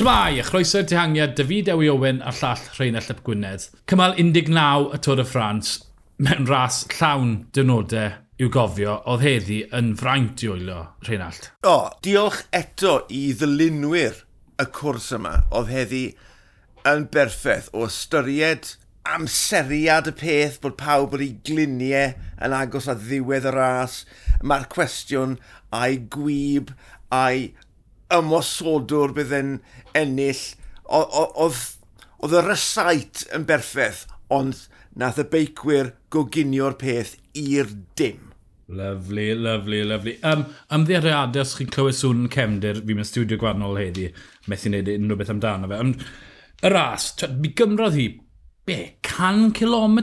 Tymai, a chroeso'r dihangiad, David Ewi Owen a llall Rheinald Ap Gwynedd. Cymal 19 y Tôr y Ffrans, mewn ras llawn dynodau i'w gofio, oedd heddi yn fraint i wylio Rheinald. O, diolch eto i ddylunwyr y cwrs yma, oedd heddi yn berffaith o ystyried amseriad y peth bod pawb wedi gliniau yn agos at ddiwedd y ras. Mae'r cwestiwn a'i gwyb a'i ymosodwr bydd yn ennill, oedd y rysait yn berffaith, ond nath y beicwyr goginio'r peth i'r dim. Lyflu, lyflu, lyflu. Um, ymddiariadau os chi'n clywed sŵn yn cefndir, fi mewn studio gwannol heddi, methu wneud unrhyw beth amdano fe. Ond y ras, mi gymrodd hi, be, 100 km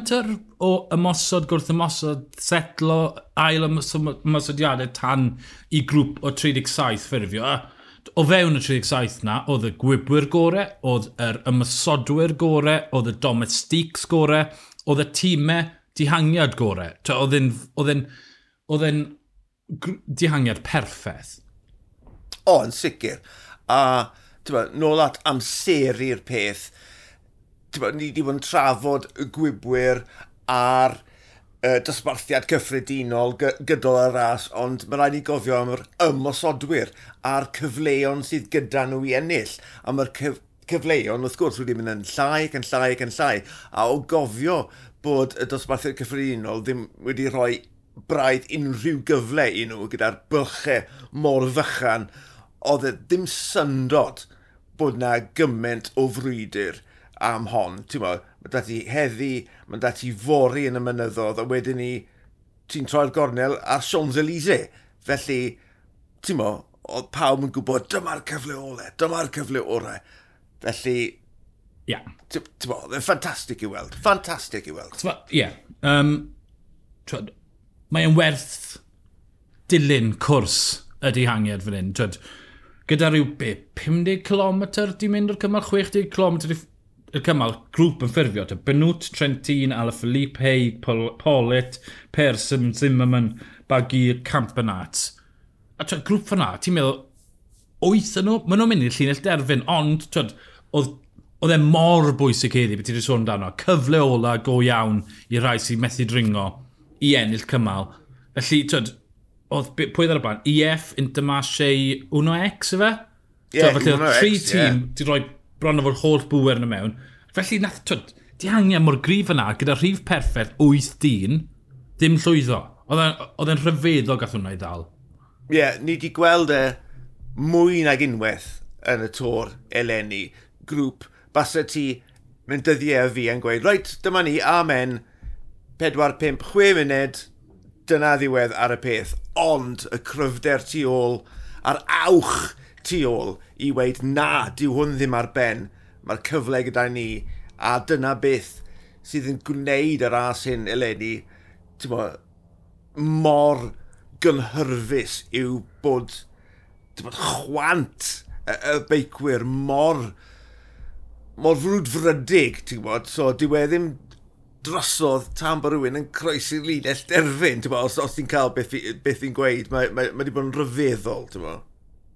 o ymosod gwrth ymosod, setlo, ail ymosodiadau tan i grŵp o 37 ffurfio o fewn y 37 na, oedd y gwybwyr gore, oedd yr ymysodwyr gore, oedd y domestics gore, oedd y tîmau dihangiad gore. Oedd e'n dihangiad perffaith. O, yn sicr. A, tyma, nôl at amseru'r peth, tyma, ni wedi bod yn trafod y gwybwyr a'r uh, dosbarthiad cyffredinol gydol y ras, ond mae rhaid i gofio am yr ymosodwyr a'r cyfleon sydd gyda nhw i ennill. A mae'r cyf cyfleon, wrth gwrs, wedi mynd yn llai ac yn llai ac yn llai. A o gofio bod y dosbarthiad cyffredinol ddim wedi rhoi braidd unrhyw gyfle i nhw gyda'r bylchau mor fychan, oedd e ddim syndod bod na gymaint o frwydr am hon. Ti'n mae dati heddi, mae dati fori yn y mynyddodd, a wedyn ni ti'n troi'r gornel ar Champs-Élysées. Felly, ti'n mo, oedd pawb yn gwybod dyma'r cyfle ole, dyma'r cyfle orau. Felly, Yeah. Ti'n bo, ffantastig i weld. Ffantastig i weld. Ie. Yeah. Um, mae yn werth dilyn cwrs y dihangiad fan hyn. Twyd, gyda rhyw be, 50 km di mynd o'r cymal, 60 km y cymal, grŵp yn ffurfio. Ta Benwt, Trentin, Alaphilippe, Haig, Pol Polit, Persson, Zimmerman, Bagir, Campanats. A ta grŵp fyna, ti'n meddwl, wyth yn nhw, maen nhw'n mynd i'r llinell derfyn, ond twyd, oedd oedd e mor bwysig heddi, beth ti'n sôn amdano, cyfle ola go iawn i rai sy'n methu dringo i ennill cymal. Felly, twyd, oedd pwy ddar y blaen, EF, Intermarché, Uno X, efe? Yeah, so, felly, tri tîm yeah. di roi bron o fod holl bwer yn y mewn. Felly, nath, twyd, di angen mor grif yna, gyda rhif perffaith 8 dyn, ddim llwyddo. Oedd e'n rhyfeddol gath hwnna i ddal. Ie, yeah, ni wedi gweld e mwy nag unwaith yn y tor eleni. Grŵp, basa ti mynd dyddiau a fi yn gweud, reit, dyma ni, amen, 4, 5, 6 munud, dyna ddiwedd ar y peth. Ond y cryfder tu ôl, a'r awch tu ôl i weid na, dyw hwn ddim ar ben, mae'r cyfle gyda ni, a dyna beth sydd yn gwneud yr as hyn eleni, ti'n mo, mor gynhyrfus yw bod, bod chwant y, y beicwyr mor mor frwdfrydig, ti'n bod, so dyw e ddim drosodd tan bod rhywun yn croesi'r linell derfyn, ti'n bod, os, os ti'n cael beth, beth i'n gweud, mae wedi bod yn rhyfeddol, ti'n bod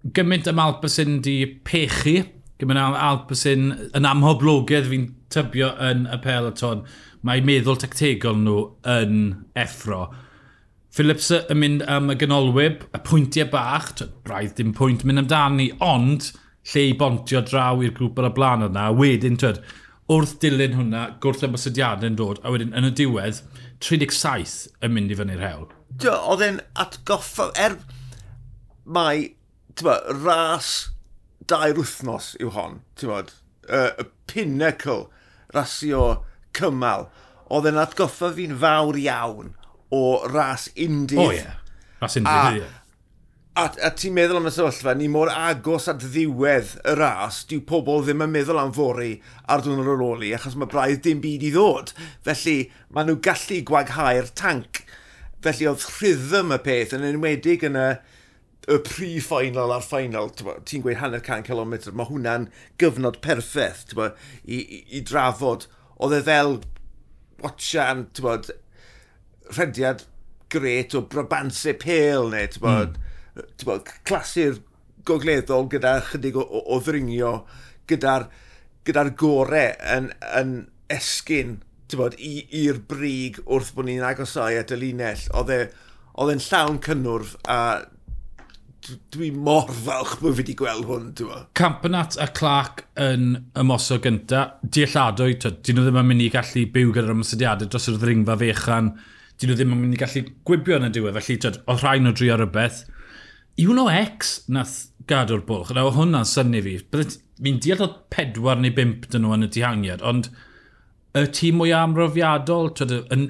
gymaint am Alpesyn di pechu, gymaint am Alpesyn yn amhoblogedd fi'n tybio yn y peloton, mae meddwl tactegol nhw yn effro. Phillips yn mynd am y ganolwyb, y pwyntiau bach, braidd dim pwynt mynd amdani, ond lle i bontio draw i'r grŵp ar y blaen yna, wedyn, twyd, wrth dilyn hwnna, gwrth ymwysydiadau'n dod, a wedyn yn y diwedd, 37 yn mynd i fyny'r hewl. Oedd e'n atgoffa, er mae tyma, ras dair wythnos yw hon, ti'n bod, y uh, pinnacle rasio cymal, oedd yn atgoffa fi'n fawr iawn o ras indydd. O oh, ie, yeah. ras indydd, ie. A, a ti'n meddwl am y sefyllfa, ni mor agos at ddiwedd y ras, dyw pobl ddim yn meddwl am fori ar dwrnod ar oli, achos mae braidd dim byd i ddod. Felly, maen nhw gallu gwaghau'r tanc. Felly, oedd rhythm y peth yn enwedig yn y, y pre-final a'r final, ti'n gweud hanner can kilometr, mae hwnna'n gyfnod perffaith i, i, i drafod. Oedd e fel watchan, bod, rhediad gret o Brabantse Pale neu, ti'n bod, mm. bod, clasur gogleddol gyda chydig o, o, o ddringio, gyda'r gyda gorau yn, yn esgyn i'r brig wrth bod ni'n agosau at y linell. Oedd e, e'n llawn cynnwrf a dwi mor falch bod fi wedi gweld hwn, ti'n ma. Campanat a Clark yn ymoso gynta, dealladwy, dyn nhw ddim yn mynd i gallu byw gyda'r ymwysodiadau dros yr ddringfa fechan, dyn nhw ddim yn mynd i gallu gwibio yn y diwedd, felly tyd, oedd rhain o drio rhywbeth. Iwno X nath gadw'r bwlch, a hwnna'n syni fi, fi'n deall oedd pedwar neu bimp dyn nhw yn y dihangiad, ond y tîm mwy amrofiadol, tyd, y,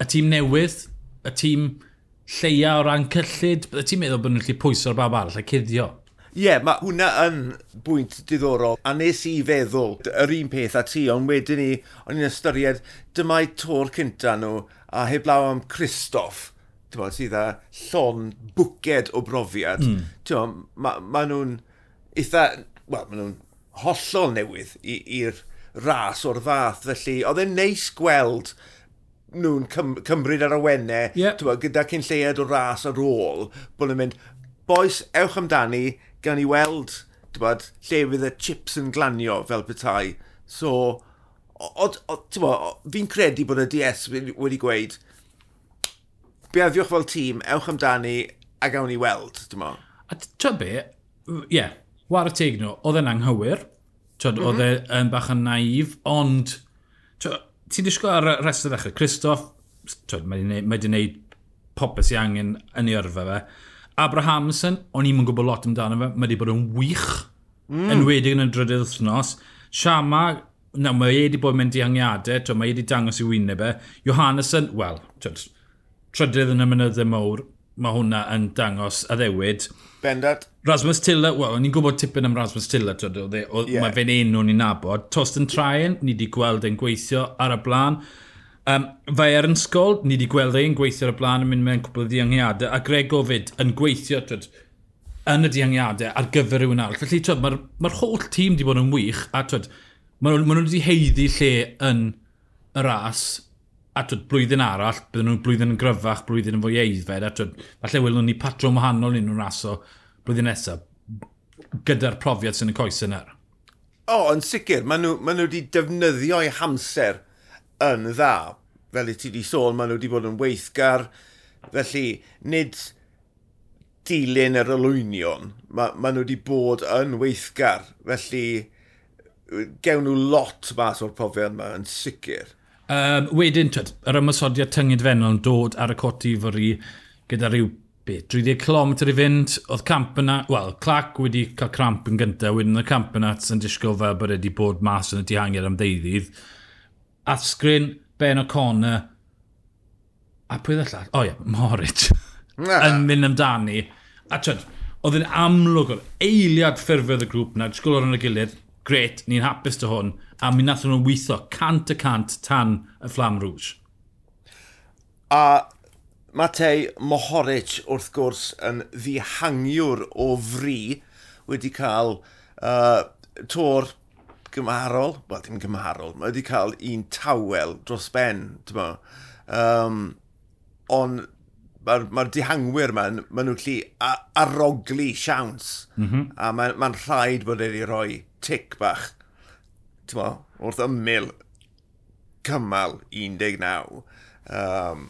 y tîm newydd, y tîm lleia o ran cyllid, bydde ti'n meddwl bod nhw'n gallu pwyso'r bab arall a cuddio. Ie, yeah, mae hwnna yn bwynt diddorol, a nes i feddwl yr un peth a ti, ond wedyn ni, o'n i'n ystyried dyma'i tor cynta nhw a heblaw am Christoph, ti'n bod, sydd â llon bwced o brofiad. Mm. Ti'n mae ma nhw'n eitha, wel, mae nhw'n hollol newydd i'r ras o'r fath, felly oedd e'n neis gweld nhw'n cym cymryd ar y wennau yep. Yeah. gyda cyn lleiad o ras ar ôl, bod nhw'n mynd, boes, ewch amdani, gan i weld bod, lle fydd y chips yn glanio fel petai. So, fi'n credu bod y DS wedi gweud, beaddiwch fel tîm, ewch amdani, a gawn ni weld, dim ond. A ti'n be, ie, yeah, war y teg nhw, oedd e'n anghywir, mm -hmm. oedd e'n bach yn naif, ond ti'n disgwyl ar y rest o ddechrau? Christoph, mae wedi gwneud, gwneud popeth sy'n angen yn ei yrfa fe. Abrahamson, o'n i'n gwybod lot amdano fe, mae wedi bod yn wych, mm. yn enwedig yn y drydydd wythnos. Siama, na, mae wedi bod yn mynd i angiadau, mae wedi dangos i wyneb e. Johannesson, wel, trydydd yn y mynyddau mawr, mae hwnna yn dangos a ddewyd. Bendant. Rasmus Tiller, wel, ni'n gwybod tipyn am Rasmus Tilla, yeah. mae fe'n enw ni'n nabod. Tostan Traen, ni wedi gweld e'n gweithio ar y blaen. Um, fe er yn sgol, ni wedi gweld e'n gweithio ar y blaen yn mynd mewn cwbl o ddiangiadau, a Greg Gofid yn gweithio twyd, yn y diangiadau ar gyfer rhywun arall. Felly, mae'r ma, holl tîm wedi bod yn wych, a twyd, maen nhw wedi heiddi lle yn y ras a twyd, blwyddyn arall, bydden nhw'n blwyddyn yn gryfach, blwyddyn yn fwy eiddfed, a twyd, falle wylwn ni patrwm wahanol un nhw'n raso blwyddyn nesaf, gyda'r profiad sy'n y coes yna. O, oh, yn sicr, maen nhw, maen nhw wedi defnyddio eu hamser yn dda. Fel i ti wedi sôn, maen nhw wedi bod yn weithgar, felly nid dilyn yr olwynion, maen ma nhw wedi bod yn weithgar, felly gewn nhw lot mas o'r profiad yma yn sicr. Um, wedyn, twyd, yr ymwysodiad tynged fenol yn dod ar y coti fori gyda rhyw be, 30 km i fynd, oedd camp yna, wel, Clac wedi cael cramp yn gyntaf, wedyn y camp yna sy'n disgwyl fel bod wedi bod mas yn y dihangiad am ddeuddydd. Asgrin, Ben O'Connor, a pwy ddall? O oh, ie, yeah, Moritz, yn mynd amdani. A twyd, oedd yn amlwg o'r eiliad ffurfedd y grŵp yna, disgwyl o'r yn y gilydd, gret, ni'n hapus dy hwn, a mi nath nhw'n weithio cant y cant tan y Flam Rouge. A Matei Mohoric wrth gwrs yn ddihangiwr o fri wedi cael uh, tor gymharol, wel dim gymharol, mae wedi cael un tawel dros ben, ti'n mo. Um, ond mae'r ma, dihangwyr ma'n, maen nhw'n lli arogli siawns, mm -hmm. a mae'n ma rhaid bod wedi rhoi tic bach, tyma, wrth ymyl cymal 19. Um,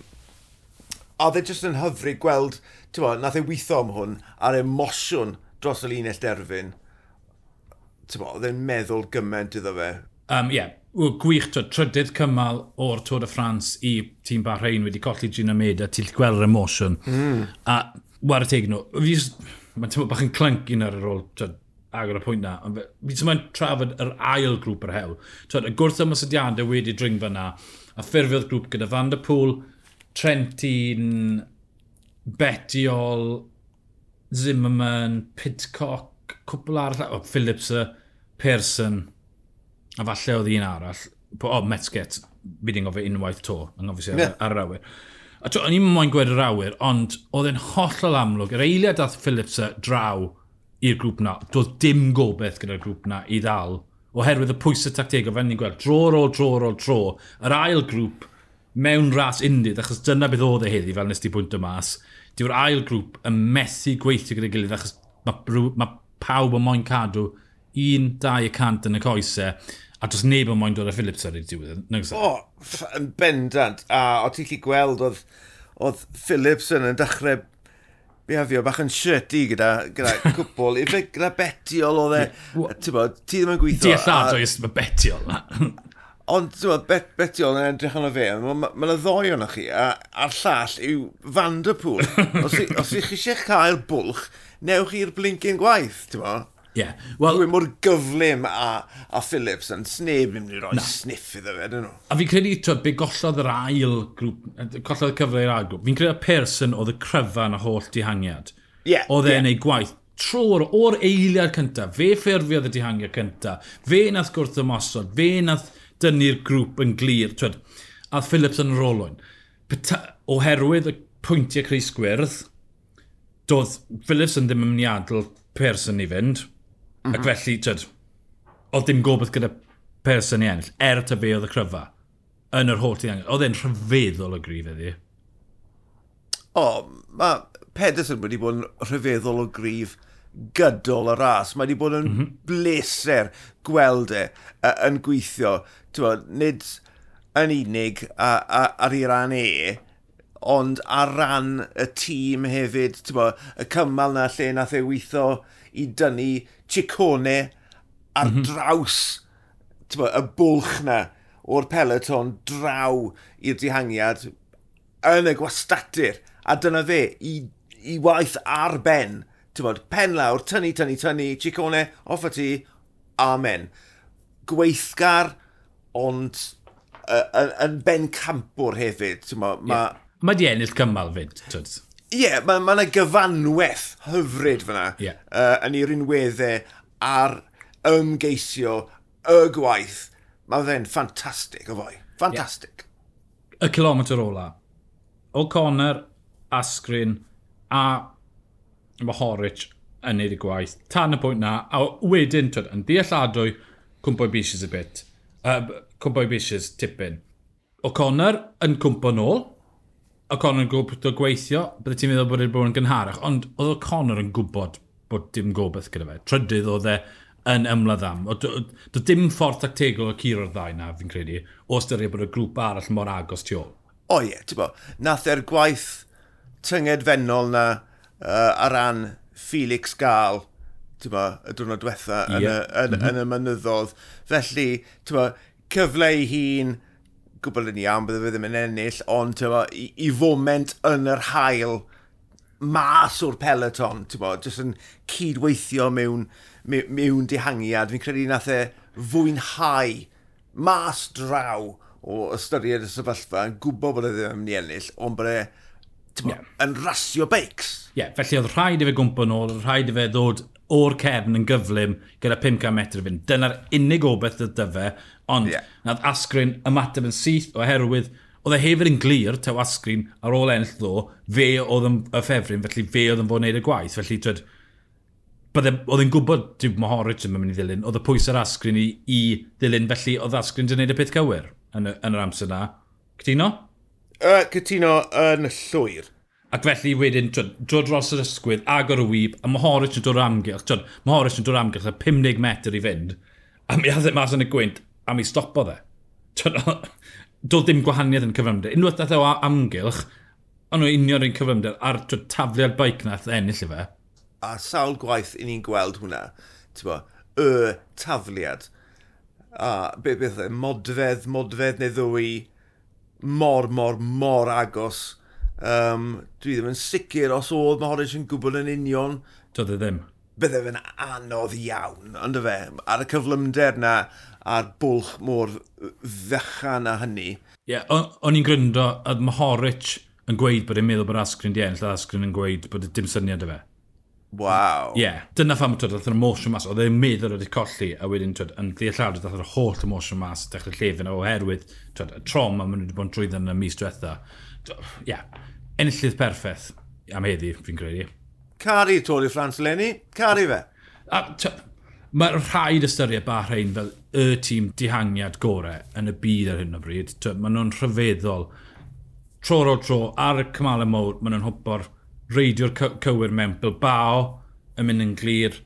a e jyst yn hyfryd gweld, ti'n tyma, nath e weithio am hwn ar emosiwn dros y linell derfyn. Ti'n Tyma, oedd e'n meddwl gymaint iddo fe. Um, yeah, gwych, twyd, trydydd cymal o'r Tôr y Ffrans i tîm Bahrein wedi colli Gina Meda, ti'n gweld yr emosiwn. Mm. A war y teg nhw, fi mae'n teimlo bach yn clync un ar ar ôl agor y pwynt na. Fi ddim yn trafod yr ail grŵp yr hewl. Twyd, y gwrth ymwysodiadau wedi dringfa na, a ffurfiodd grŵp gyda Van der Pŵl, Trentin, Betiol, Zimmerman, Pitcock, cwpl arall, o, Phillips, Pearson, a falle oedd un arall. O, oh, Metzget, fi di'n gofio unwaith to, yn gofio yeah. ar yr awyr. A to, o'n i'n moyn gwed yr awyr, ond oedd e'n hollol amlwg. Yr eiliad dath Phillips draw i'r grŵp na. Doedd dim gobeith gyda'r grŵp na i ddal. Oherwydd y pwysau tactegau, fel ni'n gweld, dro ar ôl, dro ar ôl, tro, Yr ail grŵp mewn ras undydd, achos dyna beth oedd e heddi, fel nes ti bwynt o mas, dyw'r ail grŵp yn methu gweithio gyda'i gilydd, achos mae, mae pawb yn moyn cadw 1-2 cant yn y coesau, a dros neb yn moyn dod â Phillips ar ei diwedd. E? O, yn bendant, a o ti'n lli gweld oedd, oedd Phillips yn dechrau behafio bach yn shirty gyda, gyda cwbl, ife gyda betiol oedd e, ti'n bod, ti ddim yn gweithio. Di allad oes, mae betiol na. Ond, ti'n bod, bet, betiol yn edrych yn o fe, mae ma, ma ddoi o'n chi, a, a'r llall yw Vanderpool. os, i, os ych chi eisiau cael bwlch, newch i'r blincyn gwaith, ti'n bod? Yeah. Well, Dwi'n mor gyflym a, a Phillips yn sneb yn mynd i roi na. sniff iddo fe, dyn nhw. A fi'n credu, twyd, be gollodd yr ail grŵp, gollodd y cyfle i'r ail grŵp, fi'n credu y person oedd y cryfan a holl dihangiad. Yeah, oedd e'n yeah. ei gwaith tro'r o'r eiliad cyntaf, fe ffurfiodd y dihangiad cyntaf, fe nath gwrth ymosod, fe nath dynnu'r grŵp yn glir, twyd, a Phillips yn rolwyn. olwyn. Oherwydd y pwyntiau Chris Gwyrdd, doedd Phillips yn ddim yn mynd i adl person i fynd, Mm -hmm. Ac mhm. felly, tyd, oedd dim gobeith gyda person i ennill, er ta be oedd y cryfa, yn yr holl diangen. Oedd e'n rhyfeddol o grif iddi. O, mae Pedersen wedi bod yn rhyfeddol o grif gydol y ras. Mae wedi bod yn mm -hmm. bleser gweld e uh, yn gweithio. Tewa, nid yn unig a, a, ar ei ran e, ond ar ran y tîm hefyd, bo, y cymal na lle nath ei weithio i dynnu chicone ar mm -hmm. draws bo, y bwlch na o'r peleton draw i'r dihangiad yn y gwastadur. A dyna fe, i, i waith ar ben. Bod, pen lawr, tynnu, tynnu, tynnu, chicone, off y ti, amen. Gweithgar, ond yn uh, ben campwr hefyd. Mae yeah. ma Mae di ennill cymal fyd, twyd. Ie, yeah, mae yna ma gyfanweth hyfryd fyna yeah. uh, yn ei rinweddau ar ymgeisio y gwaith. Mae fe'n ffantastig o fwy. Ffantastig. Yeah. Y kilometr ola. O'Connor, Asgrin a mae Horwich yn neud y gwaith. Tan y pwynt na, a wedyn, twyd, yn dealladwy, cwmpo i bishys y bit. Uh, cwmpo i bishys tipyn. O'Connor yn cwmpo nôl, O'Connor yn gwybod o gweithio, bydde ti'n meddwl bod e'n bod yn gynharach, ond oedd O'Connor yn gwybod bod dim gobeith gyda fe. Trydydd oedd e yn ymladd am. Doedd dim ffordd tactegol o curo'r ddau na, fi'n credu, o styried bod y grŵp arall mor agos tu ôl. O ie, ti'n bo, nath e'r gwaith tyngedfennol na uh, ar ran Felix Gael, ti'n bo, y diwrnod diwetha yeah. yn, y, yn, mm -hmm. yn y mynyddodd. Felly, ti'n bo, cyfle i hun, gwbl yn iawn, bydde fe ddim yn ennill, ond tywa, i, i foment yn yr hael mas o'r peloton, ti'n bod, jyst yn cydweithio mewn, mewn, mewn dihangiad. Fi'n credu nath e fwynhau mas draw o ystyried y sefyllfa yn gwybod bod e ddim yn mynd i ennill, ond bod e yeah. yn rasio beics. Ie, yeah, felly oedd rhaid i fe gwmpo nôl, oedd rhaid i fe ddod o'r cefn yn gyflym gyda 500 metr fynd. Dyna'r unig obeth y dy fe, ond yeah. nad Asgrin ymateb yn syth oherwydd oedd e hefyd yn glir taw Asgrin ar ôl ennill ddo, fe oedd yn y ffefryn, felly fe oedd yn fod wneud y gwaith. Felly, twyd, oedd e'n gwybod dyw Mohoric yn mynd i ddilyn, oedd y pwys ar Asgrin i, i ddilyn, felly oedd Asgrin yn wneud y peth cywir yn, y, yn yr amser na. Cytuno? Uh, cytuno yn llwyr. Ac felly wedyn, twyd, dod dros yr ysgwydd, agor y wyb, a mae Horwich yn dod o'r amgylch, twyd, mae Horwich yn dod o'r amgylch, a 50 metr i fynd, a mi addet mas yn y gwynt, a mi stopo dde. Twyd, doedd dim gwahaniaeth yn cyfymder. Unwaith dath e o amgylch, ond nhw union yn cyfymder, a'r twyd, tafliad baic nath ennill i fe. A sawl gwaith i ni'n gweld hwnna, ti'n bo, y tafliad. A be, beth, e? modfedd, modfedd neu ddwy, mor, mor, mor agos Um, dwi ddim yn sicr os oedd Mahorich yn gwbl yn union. Doedd e ddim. Bydde fe'n anodd iawn, ond fe, ar y cyflymder na, a'r bwlch mor ddechan a hynny. Ie, yeah, o'n i'n gryndo, oedd Mahorich yn gweud bod e'n meddwl bod Asgrin di enll, a Asgrin yn gweud bod e dim syniad y fe. Waw. Ie, yeah, dyna pham twyd, oedd yr emotion mas, oedd e'n meddwl wedi colli, a wedyn twyd, yn ddeallad oedd yr holl emotion mas, dechrau llefyn, oherwydd twyd, y trom a maen nhw wedi bod yn trwydd yn y mis diwetha. Ie, yeah, enillydd perffaith am heddi, fi'n credu. Cari Tori Ffrans Lenny, cari fe. A, Mae rhaid ystyried Bahrein fel y tîm dihangiad gorau yn y byd ar hyn o bryd. Maen nhw'n rhyfeddol. Tro ar ôl tro, ar y cymalau mawr, maen nhw'n hwbo'r reidio'r cywir mewn Bilbao yn mynd yn glir.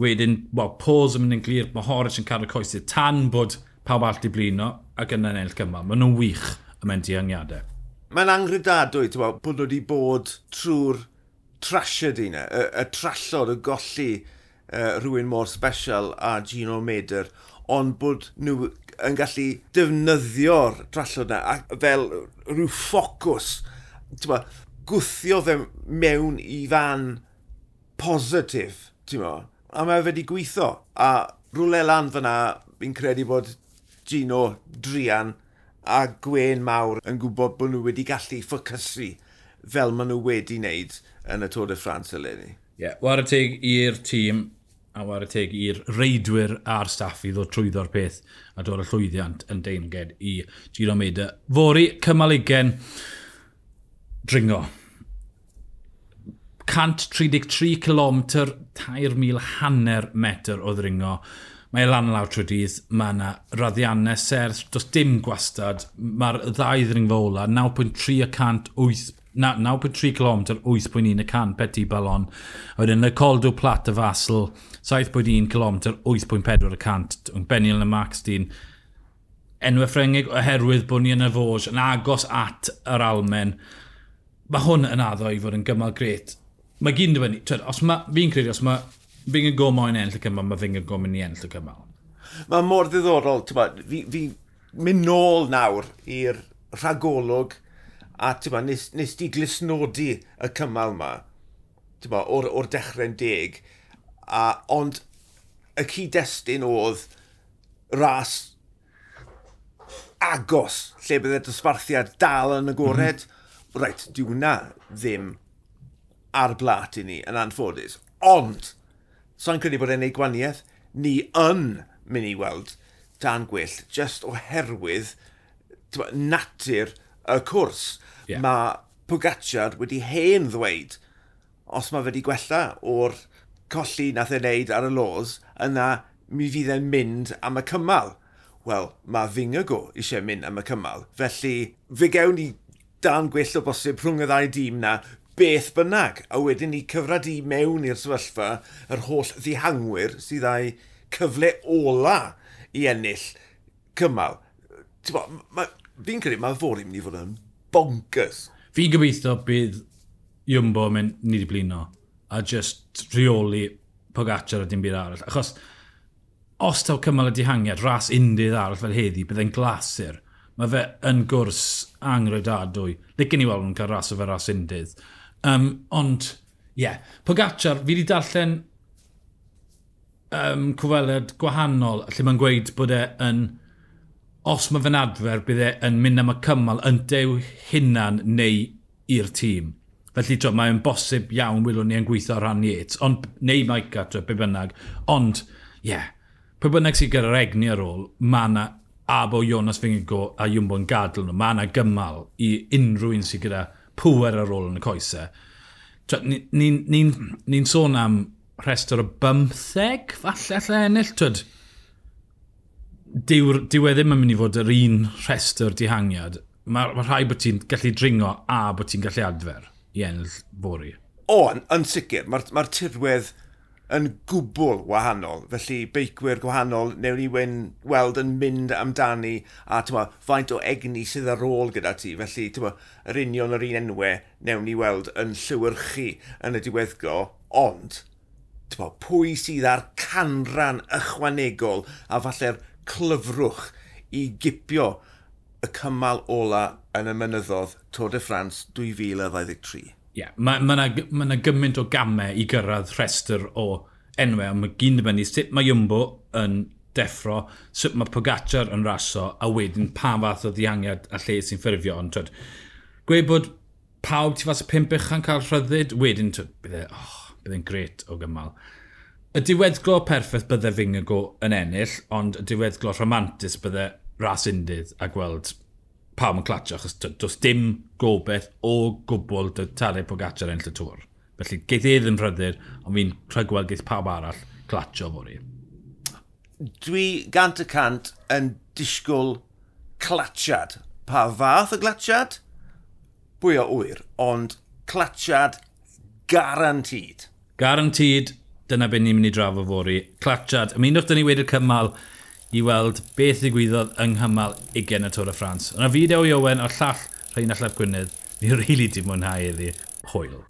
Wedyn, wel, Pôls yn mynd yn glir, mae Horace yn cadw coesau tan bod pawb all i blino ac yn ennill gymal. Maen nhw'n wych yn mynd i angiadau. Mae'n anghrydadwy, ti'n bod, bod nhw wedi bod trwy'r trasiad un, y, y trallod, y golli uh, rhywun mor special a Gino Mader, ond bod nhw yn gallu defnyddio'r trallod yna, fel rhyw ffocws gwthio fe mewn i fan positif, ti'n mo? A mae fe wedi gweithio. A rhywle lan fyna, fi'n credu bod Gino, Drian a Gwen Mawr yn gwybod bod nhw wedi gallu ffocysu fel maen nhw wedi wneud yn y Tôr de France eleni. Ie, yeah, war y teg i'r tîm a war y teg i'r reidwyr a'r staff i ddod trwyddo'r peth a dod y llwyddiant yn deinged i Giro Meda. Fori, cymal 20 dringo. 133 km, 3,000 hanner metr o ddringo. Mae lan lawr trwy dydd, mae yna raddiannau serth, does dim gwastad, mae'r ddau ddringfa ola, 9.3 km, 8.1 y cant peti balon. A wedyn y Coldw Plat y Fasl, 7.1 km, 8.4 y cant. Yn Benil y Max dyn, enwau ffrengig oherwydd bod ni yn y fos yn agos at yr Almen mae hwn yn addo i fod yn gymal gret. Mae gyn dweud, twyd, os mae, fi'n credu, os mae fi'n go moyn enll y cymal, mae fi'n go mynd i enll y cymal. Mae mor ddiddorol, ti'n bod, fi, fi mynd nôl nawr i'r rhagolwg a ti'n bod, nes, nes di glisnodi y cymal yma, ti'n bod, o'r, or dechrau'n deg, a, ond y cyd-destun oedd ras agos lle byddai dosbarthiad dal yn agored. Mm -hmm reit, dyw hwnna ddim ar blat i ni yn anffodus. Ond, so'n credu bod e'n ei gwaniaeth, ni yn mynd i weld dan gwyllt, just oherwydd natur y cwrs. Yeah. Mae Pogacar wedi hen ddweud, os mae wedi gwella o'r colli nath ei wneud ar y los, yna mi fydd e'n mynd am y cymal. Wel, mae Fingago eisiau mynd am y cymal, felly fe gewn ni dan gwell o bosib rhwng y ddau dîm na, beth bynnag, a wedyn ni cyfradu mewn i'r sefyllfa yr holl ddihangwyr sydd â'i cyfle ola i ennill cymal. Fi'n credu mae fori mynd i fod yn bonkers. Fi'n gobeithio bydd Iwmbo mynd ni wedi blino a just rheoli Pogacar a dim byd arall. Achos os taw cymal y dihangiad, ras undydd arall fel heddi, byddai'n glasur mae fe yn gwrs angrydadwy. Licen i weld nhw'n cael ras o fe ras undydd. Um, ond, ie, yeah. Pogacar, fi wedi darllen um, cwfeled gwahanol, lle mae'n gweud bod e yn, os mae fe'n adfer, bydd e yn mynd am y cymal yn dew hunan neu i'r tîm. Felly, tro, mae'n bosib iawn wylwn ni yn gweithio ar rhan Yates, ond, neu Maica, tro, be bynnag. Ond, ie, yeah, pe bynnag sy'n gyda'r egni ar ôl, mae yna a bo Jonas Fingigo a Jumbo yn gadw nhw. Mae yna gymal i unrhyw un sydd gyda pwer ar ôl yn y coesau. Ni'n ni, ni, ni sôn am rhestr o bymtheg, falle allai ennill, twyd. Dyw, dyw e ddim yn mynd i fod yr un rhestr dihangiad. Mae ma rhai bod ti'n gallu dringo a bod ti'n gallu adfer i ennill fori. O, yn, yn sicr. Mae'r ma, r, ma r tirwedd yn gwbl wahanol. Felly beicwyr gwahanol newn ni wen, weld yn mynd amdani a tyma, faint o egni sydd ar ôl gyda ti. Felly tyma, yr union yr un enwau newn ni weld yn llywyrchu yn y diweddgo, ond tyma, pwy sydd ar canran ychwanegol a falle'r clyfrwch i gipio y cymal ola yn y mynyddodd Tôr de France 2023 yeah, mae yna ma, ma, ma gymaint o gamau i gyrraedd rhestr o enwau, ond mae gyn dibynnu sut mae Jumbo yn deffro, sut mae Pogacar yn raso, a wedyn pa fath o ddiangiad a lle sy'n ffurfio. Ond twyd, gweud bod pawb ti fas y pimp uchan cael rhyddid, wedyn twyd, bydde, oh, bydde'n gret o gymal. Y diweddglo perffaith bydde Fingago yn ennill, ond y diweddglo rhamantus bydde ras undydd a gweld pawb yn clatio, achos does dim gobeith o gwbl dy Tadeu Pogacar enll y tŵr. Felly, geith e ddim rhyddid, ond fi'n rhygweld geith pawb arall clatio fori. Dwi gant y cant yn disgwyl clatsiad. Pa fath y glatsiad? Bwy o wyr, ond clatsiad garantid. Garantid, dyna beth ni'n mynd i drafod fori. Clatsiad, ymunwch dyn ni wedi'r cymal i weld beth ddigwyddodd yng nghymal 20 y Tôr y Ffrans. Yna fideo i Owen o'r llall Rheinald Lef Gwynedd, ni'n rili really di mwynhau iddi. Hwyl.